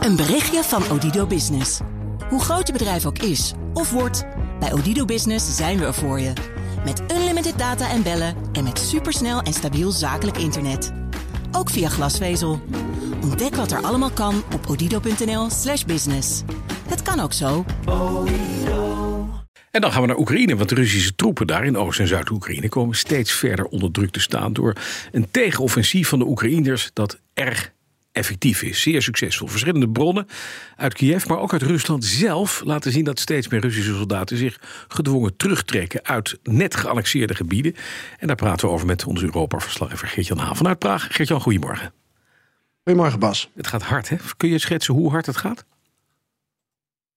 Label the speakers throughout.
Speaker 1: Een berichtje van Odido Business. Hoe groot je bedrijf ook is of wordt, bij Odido Business zijn we er voor je. Met unlimited data en bellen en met supersnel en stabiel zakelijk internet. Ook via glasvezel. Ontdek wat er allemaal kan op odido.nl/slash business. Het kan ook zo.
Speaker 2: En dan gaan we naar Oekraïne, want de Russische troepen daar in Oost- en Zuid-Oekraïne komen steeds verder onder druk te staan door een tegenoffensief van de Oekraïners dat erg effectief is. Zeer succesvol. Verschillende bronnen uit Kiev, maar ook uit Rusland zelf laten zien dat steeds meer Russische soldaten zich gedwongen terugtrekken uit net geannexeerde gebieden. En daar praten we over met onze Europa-verslaggever Geert-Jan Haan vanuit Praag. Geert-Jan, goedemorgen.
Speaker 3: Goedemorgen Bas.
Speaker 2: Het gaat hard, hè? Kun je schetsen hoe hard het gaat?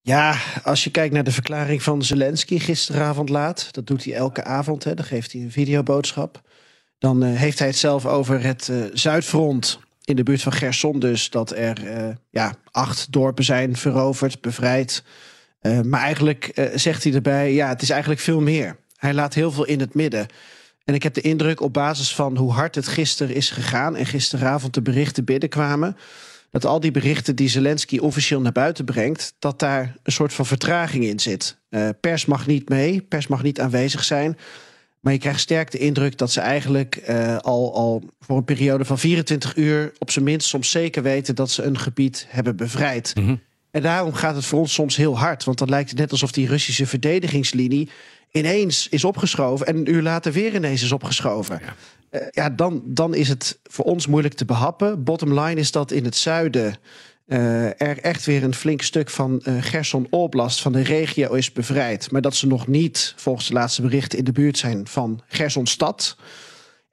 Speaker 3: Ja, als je kijkt naar de verklaring van Zelensky gisteravond laat, dat doet hij elke avond, hè, dan geeft hij een videoboodschap. Dan uh, heeft hij het zelf over het uh, Zuidfront in de buurt van Gerson, dus dat er uh, ja, acht dorpen zijn veroverd, bevrijd. maar eigenlijk zegt hij erbij, ja, het is eigenlijk veel meer. Hij laat heel veel in het midden. En ik heb de indruk op basis van hoe hard het gisteren is gegaan en gisteravond de berichten binnenkwamen dat al die berichten die Zelensky officieel naar buiten brengt, dat daar een soort van vertraging in zit. Pers mag niet mee, pers mag niet aanwezig zijn. Maar je krijgt sterk de indruk dat ze eigenlijk uh, al, al voor een periode van 24 uur, op zijn minst soms zeker weten dat ze een gebied hebben bevrijd. Mm -hmm. En daarom gaat het voor ons soms heel hard. Want dan lijkt het net alsof die Russische verdedigingslinie ineens is opgeschoven en een uur later weer ineens is opgeschoven. Ja. Uh, ja, dan, dan is het voor ons moeilijk te behappen. Bottom line is dat in het zuiden er echt weer een flink stuk van uh, Gerson Oblast van de regio is bevrijd. Maar dat ze nog niet, volgens de laatste berichten, in de buurt zijn van Gerson stad.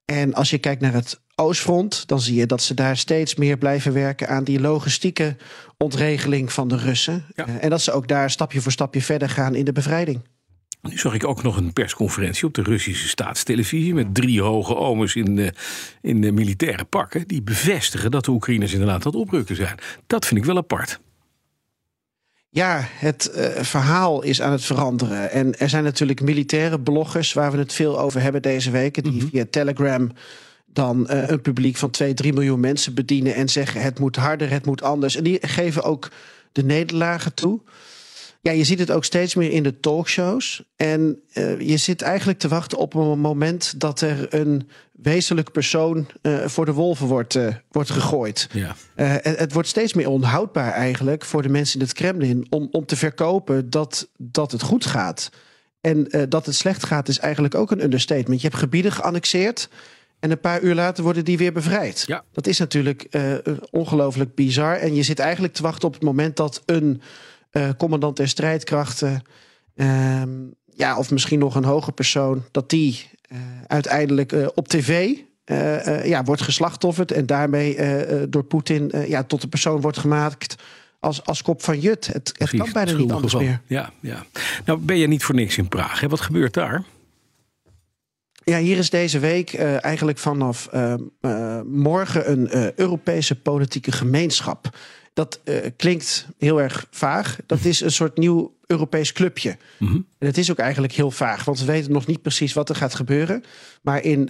Speaker 3: En als je kijkt naar het Oostfront, dan zie je dat ze daar steeds meer blijven werken aan die logistieke ontregeling van de Russen. Ja. en dat ze ook daar stapje voor stapje verder gaan in de bevrijding.
Speaker 2: Nu zag ik ook nog een persconferentie op de Russische staatstelevisie met drie hoge omens in, de, in de militaire pakken. Die bevestigen dat de Oekraïners inderdaad aan het oprukken zijn. Dat vind ik wel apart.
Speaker 3: Ja, het uh, verhaal is aan het veranderen. En er zijn natuurlijk militaire bloggers waar we het veel over hebben deze week. Die mm -hmm. via Telegram dan een publiek van 2, 3 miljoen mensen bedienen en zeggen het moet harder, het moet anders. En die geven ook de nederlagen toe. Ja, je ziet het ook steeds meer in de talkshows. En uh, je zit eigenlijk te wachten op een moment dat er een wezenlijk persoon uh, voor de wolven wordt, uh, wordt gegooid. Ja. Het, het, wordt steeds meer onhoudbaar eigenlijk voor de mensen in het Kremlin om, om te verkopen dat, dat het goed gaat. En dat het slecht gaat is eigenlijk ook een understatement. Je hebt gebieden geannexeerd. En een paar uur later worden die weer bevrijd.
Speaker 2: Ja.
Speaker 3: Dat is natuurlijk ongelooflijk bizar. En je zit eigenlijk te wachten op het moment dat een uh, commandant der strijdkrachten, uh, ja, of misschien nog een hoge persoon, dat die uh, uiteindelijk uh, op tv ja, wordt geslachtofferd en daarmee door Poetin ja, tot de persoon wordt gemaakt als, als kop van Jut. Het, het kan bijna niet anders meer.
Speaker 2: Ja, ja. Nou ben je niet voor niks in Praag. Hè? Wat gebeurt daar?
Speaker 3: Ja, hier is deze week uh, eigenlijk vanaf uh, uh, morgen een Europese politieke gemeenschap. Dat klinkt heel erg vaag. Dat is een soort nieuw Europees clubje. Mm -hmm. En het is ook eigenlijk heel vaag, want we weten nog niet precies wat er gaat gebeuren. Maar in,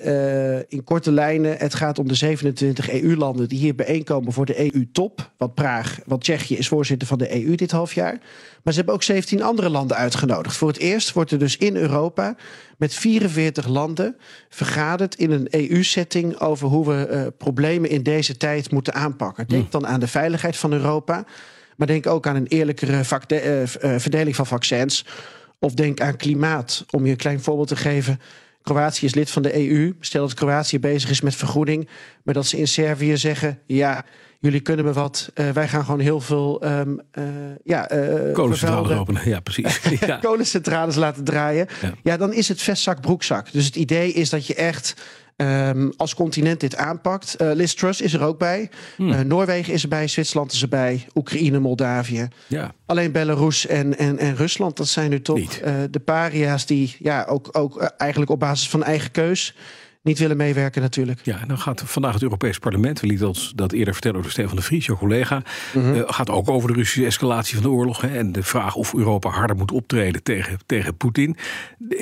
Speaker 3: in korte lijnen, het gaat om de 27 EU-landen die hier bijeenkomen voor de EU-top. Want Praag, want Tsjechië is voorzitter van de EU dit half jaar. Maar ze hebben ook 17 andere landen uitgenodigd. Voor het eerst wordt er dus in Europa met 44 landen vergaderd in een EU-setting over hoe we uh, problemen in deze tijd moeten aanpakken. Denk mm. dan aan de veiligheid van Europa, maar denk ook aan een eerlijkere uh, uh, verdeling van vaccins. Of denk aan klimaat, om je een klein voorbeeld te geven. Kroatië is lid van de EU. Stel dat Kroatië bezig is met vergoeding, maar dat ze in Servië zeggen: ja, jullie kunnen me wat. Uh, wij gaan gewoon heel veel. Um, uh, ja, uh,
Speaker 2: kolencentrales openen. Ja, precies. ja.
Speaker 3: kolencentrales laten draaien. Ja. ja. dan is het vestzak, broekzak. Dus het idee is dat je echt. Um, als continent dit aanpakt. Uh, Liz Truss is er ook bij. Hmm. Uh, Noorwegen is erbij, Zwitserland is erbij, Oekraïne, Moldavië.
Speaker 2: Ja.
Speaker 3: Alleen Belarus en, en, en Rusland, dat zijn nu toch uh, de paria's die ja, ook, ook eigenlijk op basis van eigen keus niet willen meewerken natuurlijk.
Speaker 2: Ja, dan gaat vandaag het Europees Parlement, we lieten ons dat eerder vertellen door Stefan de Vries, jouw collega, mm -hmm. uh, gaat ook over de Russische escalatie van de oorlog hè, en de vraag of Europa harder moet optreden tegen, tegen Poetin.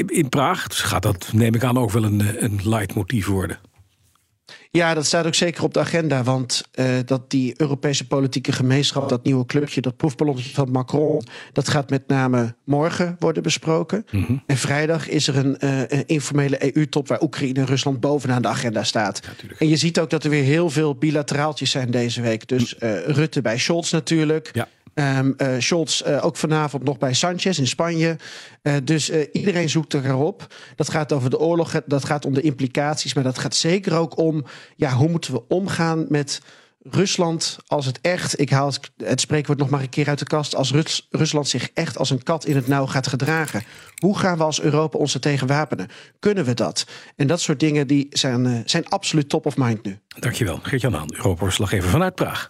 Speaker 2: In Praag dus gaat dat, neem ik aan, ook wel een, een leidmotief worden.
Speaker 3: Ja, dat staat ook zeker op de agenda. Want uh, dat die Europese politieke gemeenschap, dat nieuwe clubje, dat proefballonnetje van Macron, dat gaat met name morgen worden besproken. Mm -hmm. En vrijdag is er een, uh, een informele EU-top waar Oekraïne en Rusland bovenaan de agenda staat. Ja, en je ziet ook dat er weer heel veel bilateraaltjes zijn deze week. Dus uh, Rutte bij Scholz natuurlijk. Ja. Um, Scholz uh, ook vanavond nog bij Sanchez in Spanje. Uh, dus iedereen zoekt erop. Dat gaat over de oorlog, dat gaat om de implicaties. Maar dat gaat zeker ook om ja, hoe moeten we omgaan met Rusland als het echt, ik haal het, spreekwoord nog maar een keer uit de kast, als Rus, Rusland zich echt als een kat in het nauw gaat gedragen. Hoe gaan we als Europa ons er tegen wapenen? Kunnen we dat? En dat soort dingen die zijn, zijn absoluut top of mind nu.
Speaker 2: Dankjewel, Geert-Jan Haan, Europa-verslaggever vanuit Praag.